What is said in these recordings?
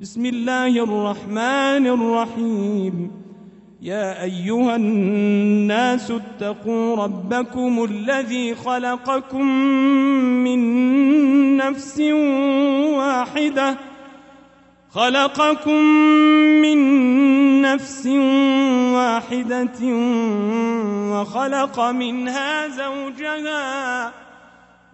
بسم الله الرحمن الرحيم. يا أيها الناس اتقوا ربكم الذي خلقكم من نفس واحدة. خلقكم من نفس واحدة وخلق منها زوجها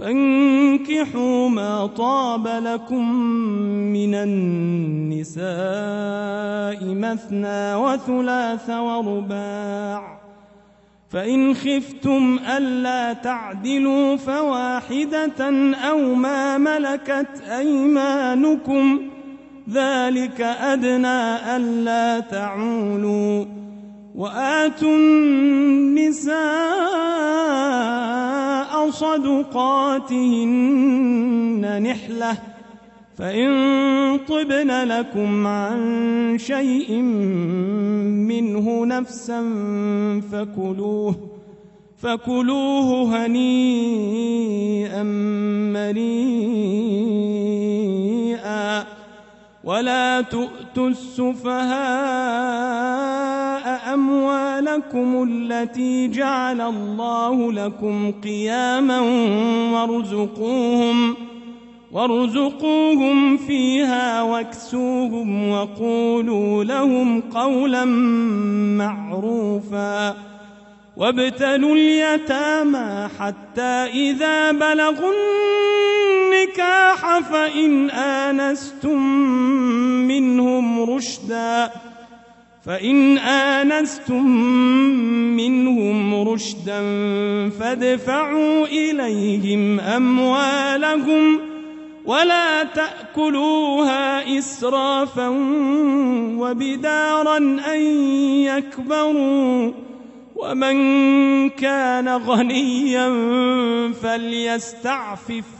فانكحوا ما طاب لكم من النساء مثنى وثلاث ورباع. فإن خفتم ألا تعدلوا فواحدة أو ما ملكت أيمانكم ذلك أدنى ألا تعولوا. وآتوا النساء صدقاتهن نحلة فإن طبن لكم عن شيء منه نفسا فكلوه فكلوه هنيئا مريئا. ولا تؤتوا السفهاء أموالكم التي جعل الله لكم قياما وارزقوهم وارزقوهم فيها واكسوهم وقولوا لهم قولا معروفا وابتلوا اليتامى حتى إذا بلغوا النكاح فإن آنستم منهم رشدا فإن آنستم منهم رشدا فادفعوا إليهم أموالهم ولا تأكلوها إسرافا وبدارا أن يكبروا ومن كان غنيا فليستعفف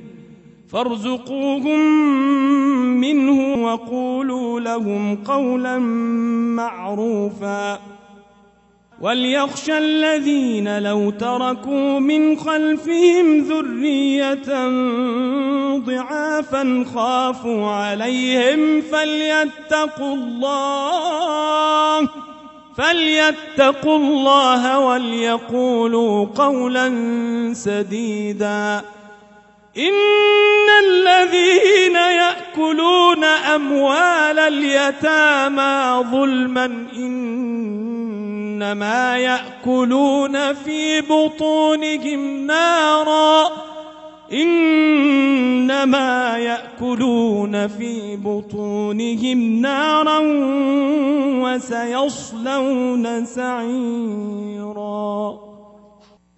فارزقوهم منه وقولوا لهم قولا معروفا. وليخشى الذين لو تركوا من خلفهم ذرية ضعافا خافوا عليهم فليتقوا الله فليتقوا الله وليقولوا قولا سديدا. إن الذين يأكلون أموال اليتامى ظلما إنما يأكلون في بطونهم نارا إنما يأكلون في بطونهم نارا وسيصلون سعيرا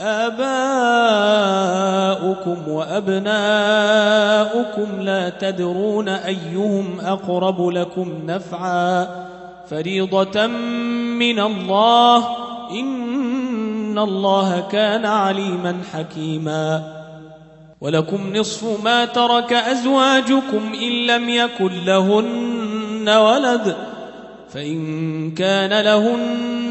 آباؤكم وأبناؤكم لا تدرون أيهم أقرب لكم نفعا فريضة من الله إن الله كان عليما حكيما ولكم نصف ما ترك أزواجكم إن لم يكن لهن ولد فإن كان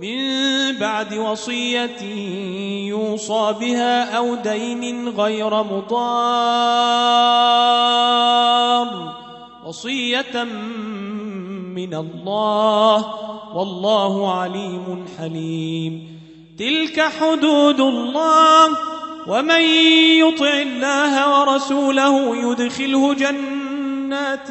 من بعد وصية يوصى بها أو دين غير مضار. وصية من الله. والله عليم حليم. تلك حدود الله. ومن يطع الله ورسوله يدخله جنات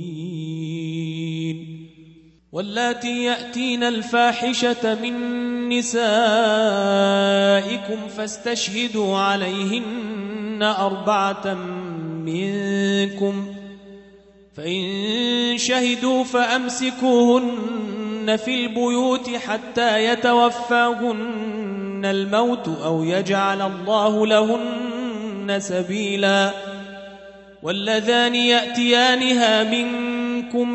واللاتي يأتين الفاحشة من نسائكم فاستشهدوا عليهن أربعة منكم فإن شهدوا فأمسكوهن في البيوت حتى يتوفاهن الموت أو يجعل الله لهن سبيلا واللذان يأتيانها منكم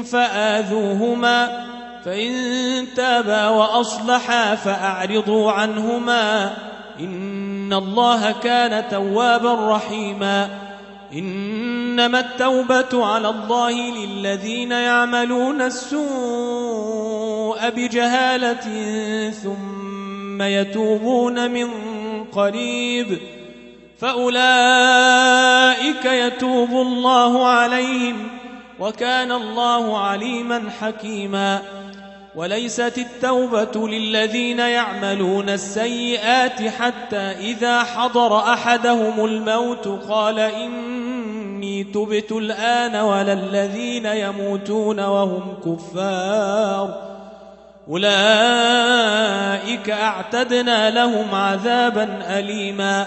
فآذوهما فإن تابا وأصلحا فأعرضوا عنهما. إن الله كان توابا رحيما. إنما التوبة على الله للذين يعملون السوء بجهالة ثم يتوبون من قريب. فأولئك يتوب الله عليهم. وكان الله عليما حكيما. وليست التوبة للذين يعملون السيئات حتى إذا حضر أحدهم الموت قال إني تبت الآن ولا الذين يموتون وهم كفار. أولئك أعتدنا لهم عذابا أليماً.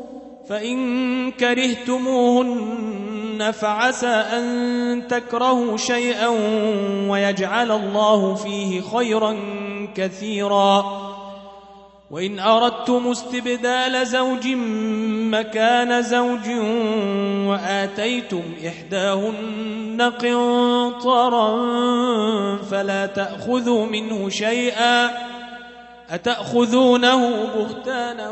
فإن كرهتموهن فعسى أن تكرهوا شيئا ويجعل الله فيه خيرا كثيرا. وإن أردتم استبدال زوج مكان زوج وآتيتم إحداهن قنطرا فلا تأخذوا منه شيئا. أتأخذونه بهتانا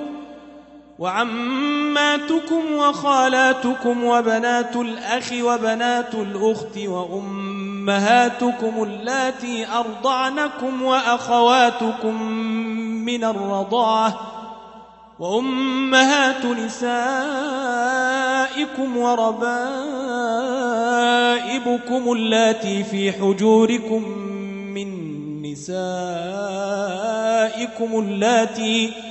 وعماتكم وخالاتكم وبنات الأخ وبنات الأخت وأمهاتكم اللاتي أرضعنكم وأخواتكم من الرضاعة وأمهات نسائكم وربائبكم اللاتي في حجوركم من نسائكم اللاتي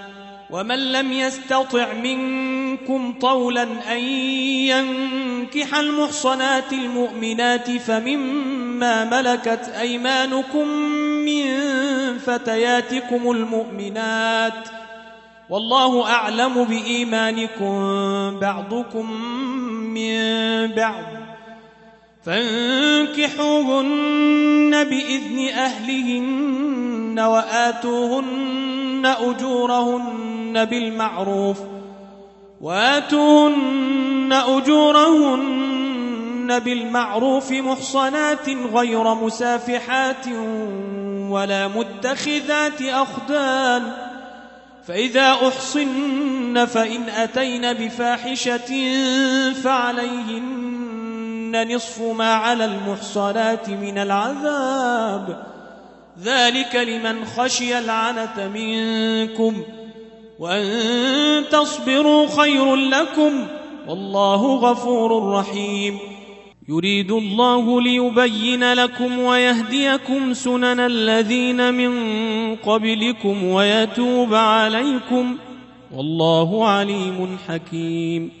ومن لم يستطع منكم طولا أن ينكح المحصنات المؤمنات فمما ملكت أيمانكم من فتياتكم المؤمنات والله أعلم بإيمانكم بعضكم من بعض فانكحوهن بإذن أهلهن وآتوهن أجورهن بالمعروف وآتوهن أجورهن بالمعروف محصنات غير مسافحات ولا متخذات أخدان فإذا أحصن فإن أتين بفاحشة فعليهن نصف ما على المحصنات من العذاب ذلك لمن خشي العنة منكم وأن تصبروا خير لكم والله غفور رحيم. يريد الله ليبين لكم ويهديكم سنن الذين من قبلكم ويتوب عليكم والله عليم حكيم.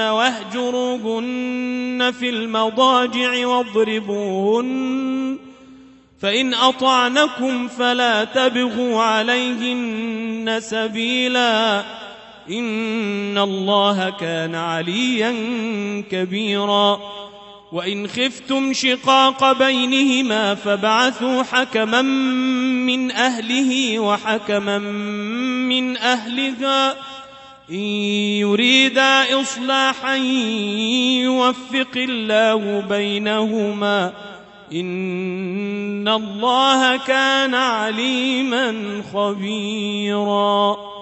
واهجروهن في المضاجع واضربوهن فإن أطعنكم فلا تبغوا عليهن سبيلاً إن الله كان عليا كبيرا وإن خفتم شقاق بينهما فابعثوا حكما من أهله وحكما من أهلها إن يريدا إصلاحا يوفق الله بينهما. إن الله كان عليما خبيراً.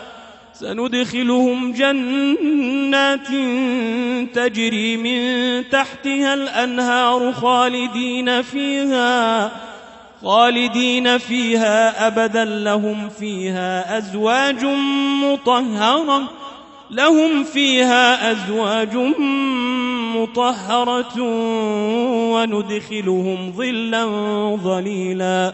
سندخلهم جنات تجري من تحتها الأنهار خالدين فيها خالدين فيها أبدا. لهم فيها أزواج مطهرة لهم فيها أزواج مطهرة وندخلهم ظلا ظليلا.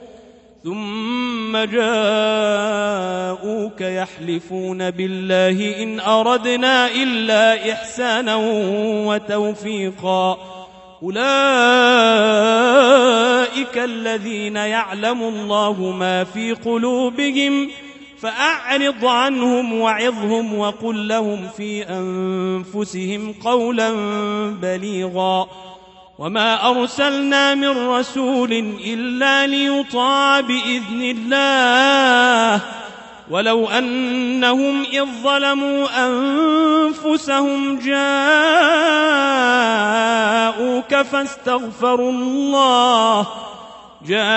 ثم جاءوك يحلفون بالله إن أردنا إلا إحسانا وتوفيقا. أولئك الذين يعلم الله ما في قلوبهم فأعرض عنهم وعظهم وقل لهم في أنفسهم قولا بليغا. وما أرسلنا من رسول إلا ليطاع بإذن الله ولو أنهم إذ ظلموا أنفسهم جاءوك فاستغفروا الله جاءوك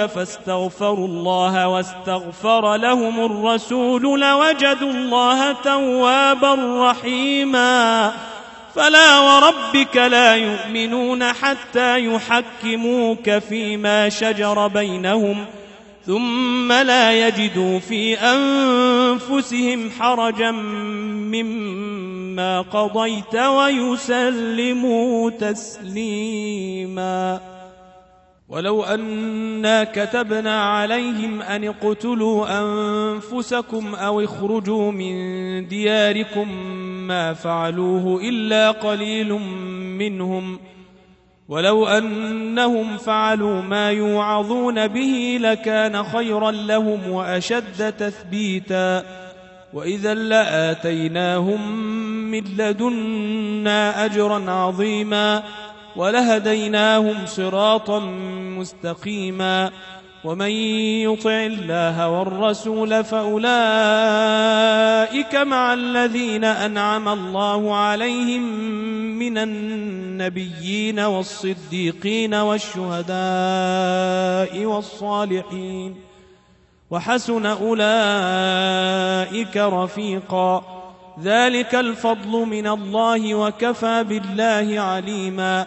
فاستغفروا الله واستغفر لهم الرسول لوجدوا الله توابا رحيما فلا وربك لا يؤمنون حتى يحكموك فيما شجر بينهم ثم لا يجدوا في أنفسهم حرجا مما قضيت ويسلموا تسليما. ولو أنا كتبنا عليهم أن اقتلوا أنفسكم أو اخرجوا من دياركم ما فعلوه إلا قليل منهم ۖ ولو أنهم فعلوا ما يوعظون به لكان خيرا لهم وأشد تثبيتا وإذا لآتيناهم من لدنا أجرا عظيما ولهديناهم صراطا مستقيما ومن يطع الله والرسول فأولئك مع الذين أنعم الله عليهم من النبيين والصديقين والشهداء والصالحين وحسن أولئك رفيقا ذلك الفضل من الله وكفى بالله عليماً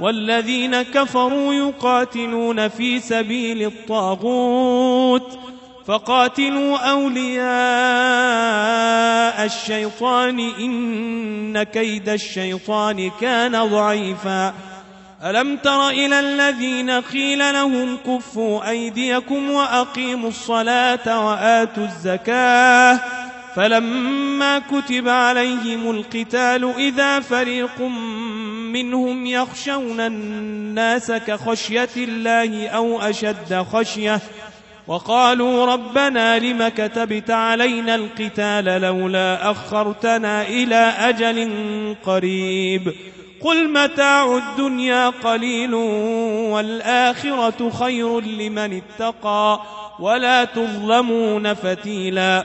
والذين كفروا يقاتلون في سبيل الطاغوت فقاتلوا أولياء الشيطان إن كيد الشيطان كان ضعيفا. ألم تر إلى الذين قيل لهم كفوا أيديكم وأقيموا الصلاة وآتوا الزكاة فلما كتب عليهم القتال إذا فريق منهم يخشون الناس كخشية الله أو أشد خشية وقالوا ربنا لم كتبت علينا القتال لولا أخرتنا إلى أجل قريب قل متاع الدنيا قليل والآخرة خير لمن اتقى ولا تظلمون فتيلا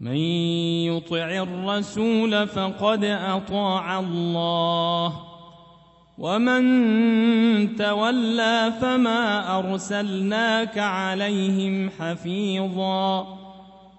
من يطع الرسول فقد أطاع الله. ومن تولى فما أرسلناك عليهم حفيظا.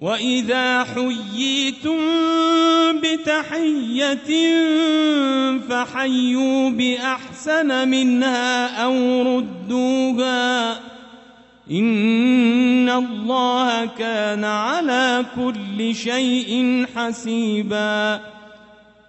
واذا حييتم بتحيه فحيوا باحسن منها أو ردوها ان الله كان على كل شيء حسيبا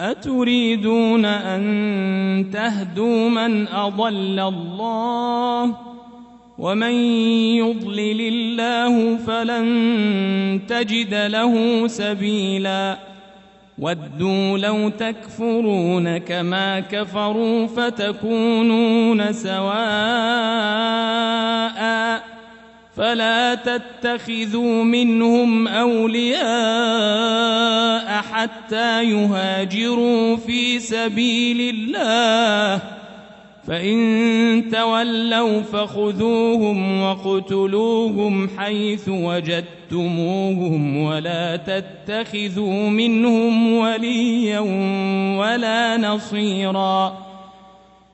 أتريدون أن تهدوا من أضل الله ومن يضلل الله فلن تجد له سبيلا ودوا لو تكفرون كما كفروا فتكونون سواء فلا تتخذوا منهم أولياء حتى يهاجروا في سبيل الله. فإن تولوا فخذوهم وقتلوهم حيث وجدتموهم ولا تتخذوا منهم وليا ولا نصيرا.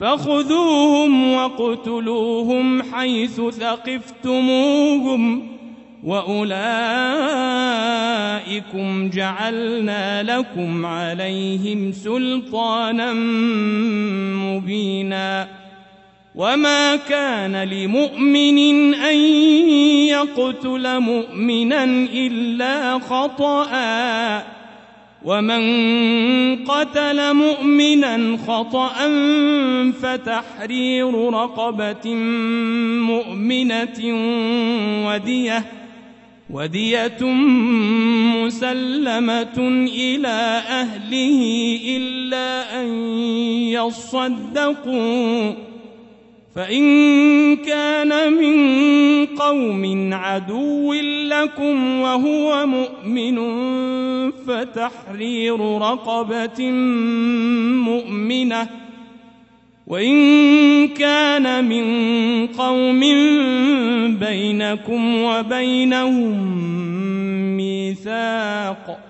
فخذوهم واقتلوهم حيث ثقفتموهم وأولئكم جعلنا لكم عليهم سلطانا مبينا وما كان لمؤمن أن يقتل مؤمنا إلا خطأ ومن قتل مؤمنا خطأ فتحرير رقبة مؤمنة ودية ودية مسلمة إلى أهله إلا أن يصدقوا فإن كان من قوم عدو لكم وهو مؤمن فتحرير رقبة مؤمنة. وإن كان من قوم بينكم وبينهم ميثاق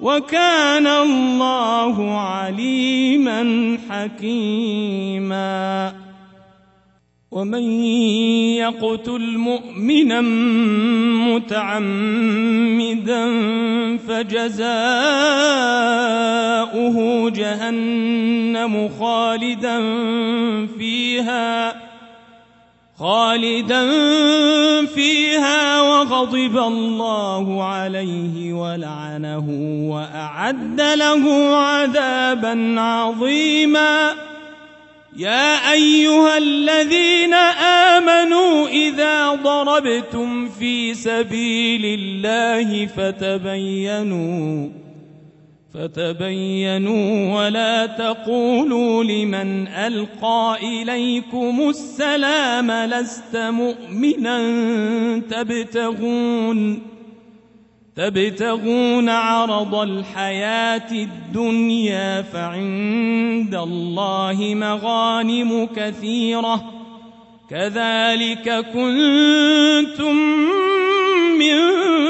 وكان الله عليما حكيما. ومن يقتل مؤمنا متعمدا فجزاؤه جهنم خالدا فيها. خالدا فيها وغضب الله عليه ولعنه وأعد له عذابا عظيما. يا أيها الذين آمنوا إذا ضربتم في سبيل الله فتبينوا فتبينوا ولا تقولوا لمن ألقى إليكم السلام لست مؤمنا تبتغون تبتغون عرض الحياة الدنيا فعند الله مغانم كثيرة كذلك كنتم من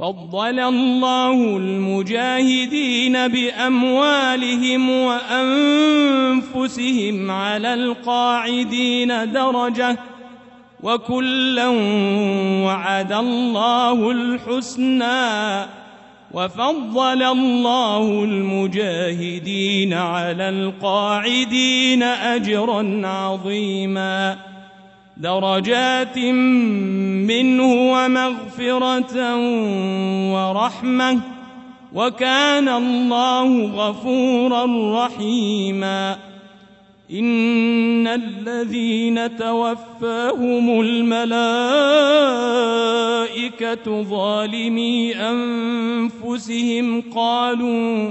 فضل الله المجاهدين بأموالهم وأنفسهم على القاعدين درجة وكلا وعد الله الحسنى وفضل الله المجاهدين على القاعدين أجرا عظيما درجات منه ومغفرة ورحمة وكان الله غفورا رحيما. إن الذين توفاهم الملائكة ظالمي أنفسهم قالوا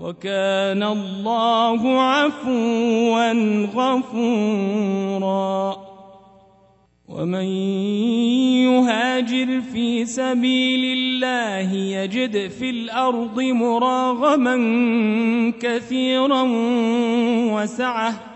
وكان الله عفوا غفورا. ومن يهاجر في سبيل الله يجد في الأرض مراغما كثيرا وسعة.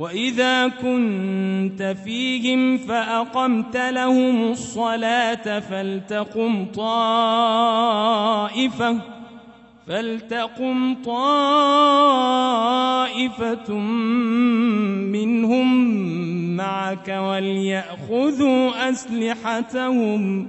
واذا كنت فيهم فاقمت لهم الصلاه فلتقم طائفه فلتقم طائفه منهم معك وليأخذوا أسلحتهم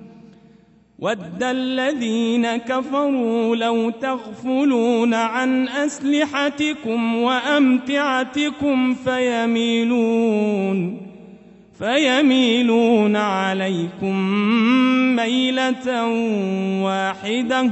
ود الذين كفروا لو تغفلون عن أسلحتكم وأمتعتكم فيميلون فيميلون عليكم ميلة واحدة.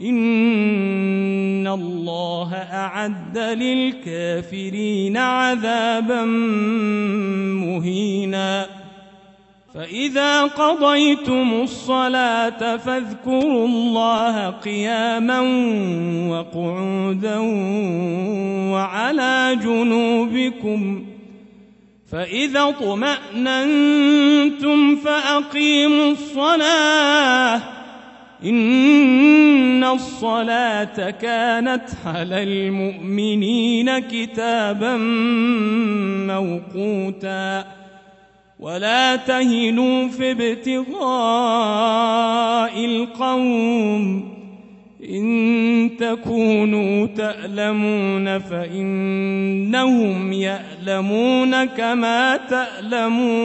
إن الله أعد للكافرين عذابا مهينا فإذا قضيتم الصلاة فاذكروا الله قياما وقعودا وعلى جنوبكم فإذا اطمأننتم فأقيموا الصلاة إن الصلاة كانت على المؤمنين كتابا موقوتا. ولا تهنوا في ابتغاء القوم. إن تكونوا تألمون فإنهم يألمون كما تألمون.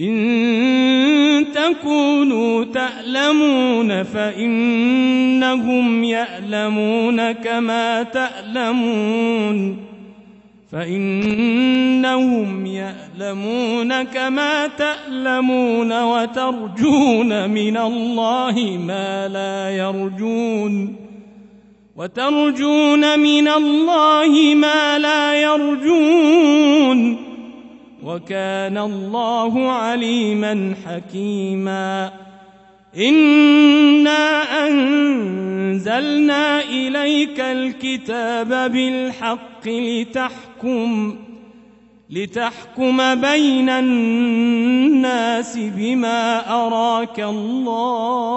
إن تكونوا تألمون فإنهم يألمون كما تألمون فإنهم يألمون كما تألمون وترجون من الله ما لا يرجون وترجون من الله ما لا يرجون وكان الله عليما حكيما. إنا أنزلنا إليك الكتاب بالحق لتحكم لتحكم بين الناس بما أراك الله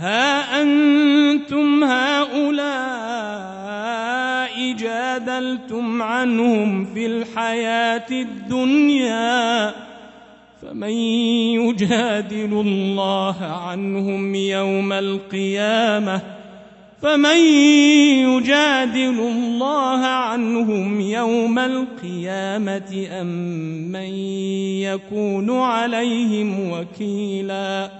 ها أنتم هؤلاء جادلتم عنهم في الحياة الدنيا فمن يجادل الله عنهم يوم القيامة فمن يجادل الله عنهم يوم القيامة أم من يكون عليهم وكيلاً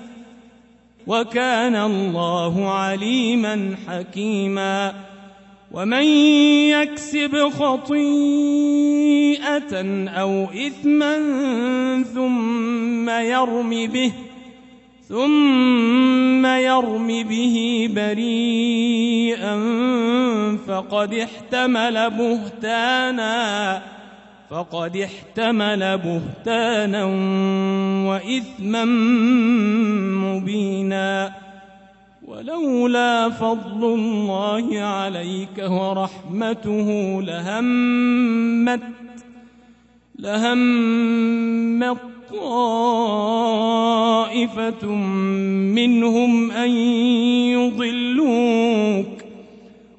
وكان الله عليما حكيما. ومن يكسب خطيئة أو إثما ثم يرم به ثم يرم به بريئا فقد احتمل بهتانا. فقد احتمل بهتانا وإثما مبينا. ولولا فضل الله عليك ورحمته لهمت لهمت طائفة منهم أن يضلوك.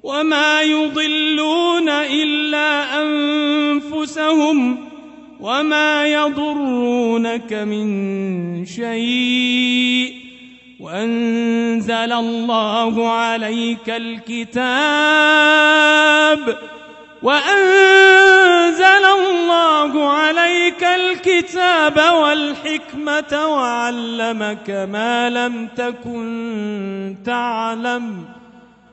وما يضلون إلا أنفسهم وما يضرونك من شيء وأنزل الله عليك الكتاب وأنزل الله عليك الكتاب والحكمة وعلمك ما لم تكن تعلم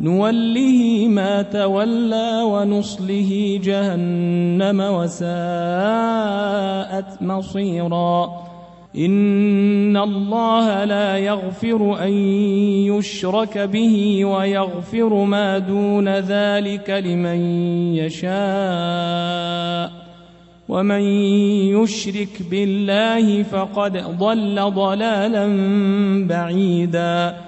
نوله ما تولى ونصله جهنم وساءت مصيرا. إن الله لا يغفر أن يشرك به ويغفر ما دون ذلك لمن يشاء. ومن يشرك بالله فقد ضل ضلالا بعيدا.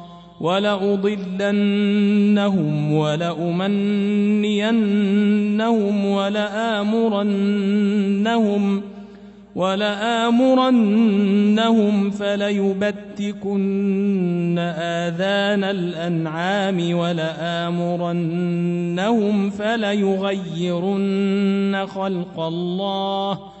ولأضلنهم ولأمنينهم ولآمرنهم ولآمرنهم فليبتكن آذان الأنعام ولآمرنهم فليغيرن خلق الله ۖ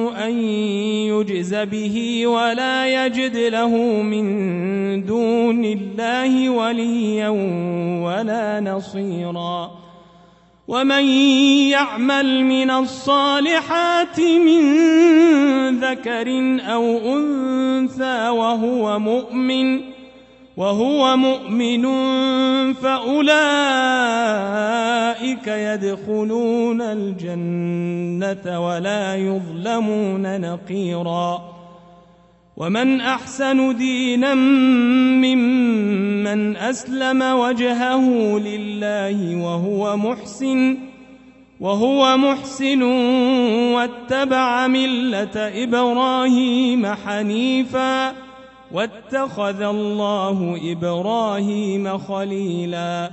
أن يجز به ولا يجد له من دون الله وليا ولا نصيرا. ومن يعمل من الصالحات من ذكر أو أنثى وهو مؤمن وهو مؤمن فأولئك يدخلون الجنة ولا يظلمون نقيرا. ومن أحسن دينا ممن أسلم وجهه لله وهو محسن وهو محسن واتبع ملة إبراهيم حنيفاً. واتخذ الله إبراهيم خليلا.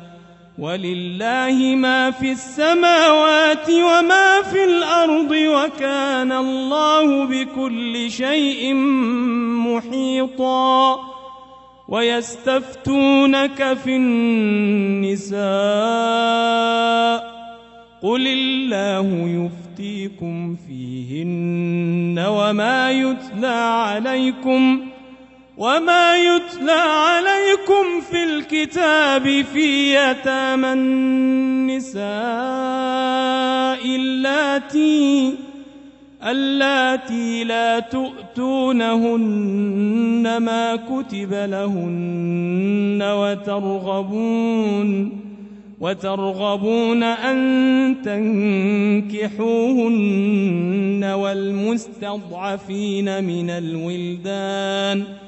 ولله ما في السماوات وما في الأرض وكان الله بكل شيء محيطا. ويستفتونك في النساء. قل الله يفتيكم فيهن وما يتلى عليكم ۖ وما يتلى عليكم في الكتاب في يتامى النساء اللاتي اللاتي لا تؤتونهن ما كتب لهن وترغبون وترغبون أن تنكحوهن والمستضعفين من الولدان ۖ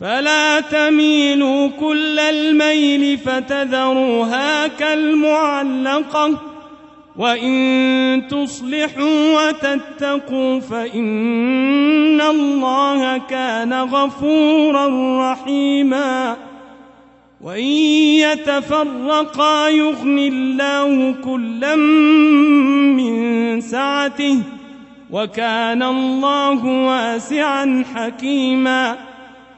فلا تميلوا كل الميل فتذروها كالمعلقة. وإن تصلحوا وتتقوا فإن الله كان غفورا رحيما. وإن يتفرقا يغن الله كلا من سعته. وكان الله واسعا حكيما.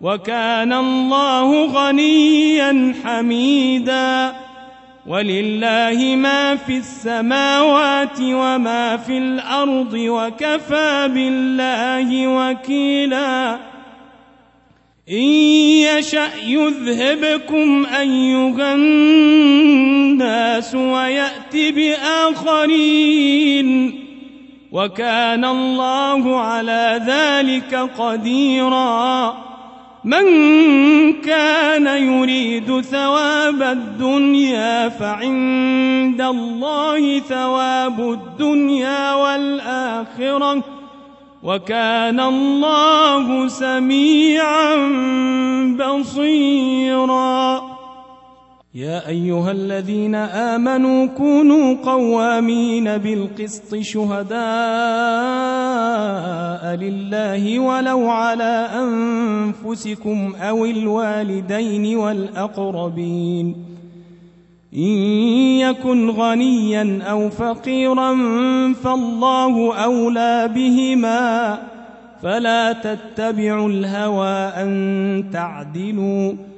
وكان الله غنيا حميدا. ولله ما في السماوات وما في الأرض وكفى بالله وكيلا. إن يشأ يذهبكم أيها الناس ويأت بآخرين. وكان الله على ذلك قديرا. من كان يريد ثواب الدنيا فعند الله ثواب الدنيا والآخرة. وكان الله سميعا بصيراً. يا أيها الذين آمنوا كونوا قوامين بالقسط شهداء لله ولو على أنفسكم أو الوالدين والأقربين. إن يكن غنيا أو فقيرا فالله أولى بهما. فلا تتبعوا الهوى أن تعدلوا.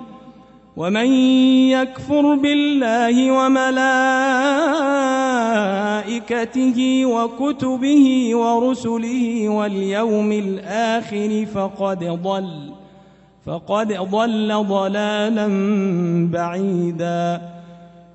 ومن يكفر بالله وملائكته وكتبه ورسله واليوم الآخر فقد ضل فقد ضل ضلالا بعيدا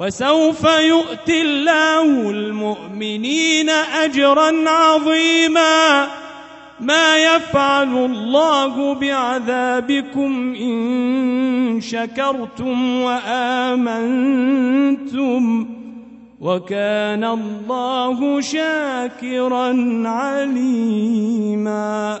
وسوف يؤتي الله المؤمنين أجرا عظيما. ما يفعل الله بعذابكم إن شكرتم وآمنتم وكان الله شاكرا عليما.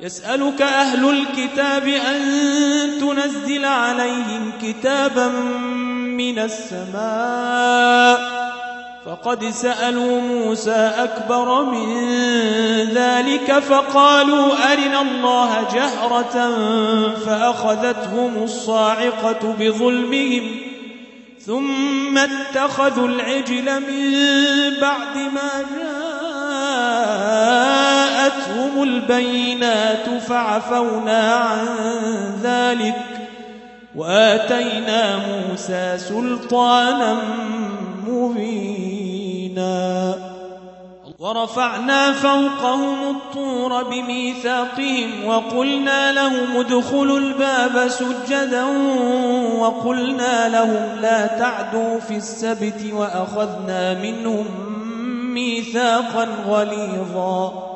يسألك أهل الكتاب أن تنزل عليهم كتابا من السماء. فقد سألوا موسى أكبر من ذلك فقالوا أرنا الله جهرة فأخذتهم الصاعقة بظلمهم ثم اتخذوا العجل من بعد ما جاءتهم البينات فعفونا عن ذلك وآتينا موسى سلطانا مبينا ورفعنا فوقهم الطور بميثاقهم وقلنا لهم ادخلوا الباب سجدا وقلنا لهم لا تعدوا في السبت وأخذنا منهم ميثاقا غليظا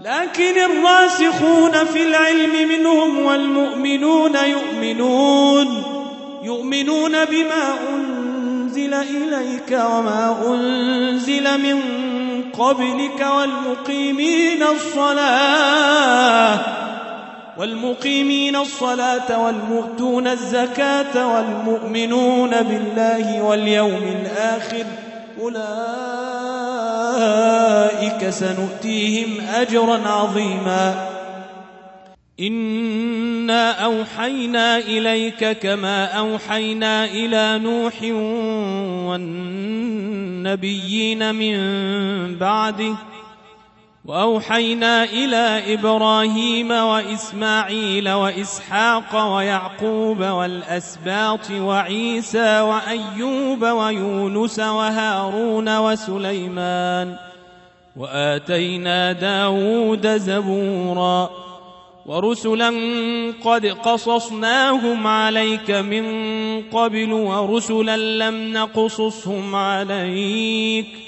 لكن الراسخون في العلم منهم والمؤمنون يؤمنون يؤمنون بما أنزل إليك وما أنزل من قبلك والمقيمين الصلاة والمقيمين الصلاة والمؤتون الزكاة والمؤمنون بالله واليوم الآخر. أولئك سنؤتيهم أجرا عظيما. إنا أوحينا إليك كما أوحينا إلى نوح والنبيين من بعده وأوحينا إلى إبراهيم وإسماعيل وإسحاق ويعقوب والأسباط وعيسى وأيوب ويونس وهارون وسليمان وآتينا داود زبورا ورسلا قد قصصناهم عليك من قبل ورسلا لم نقصصهم عليك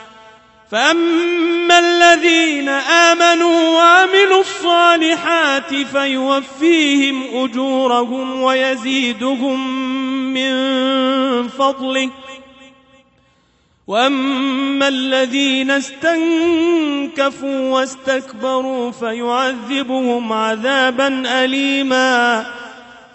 فأما الذين آمنوا وعملوا الصالحات فيوفيهم أجورهم ويزيدهم من فضله وأما الذين استنكفوا واستكبروا فيعذبهم عذابا أليما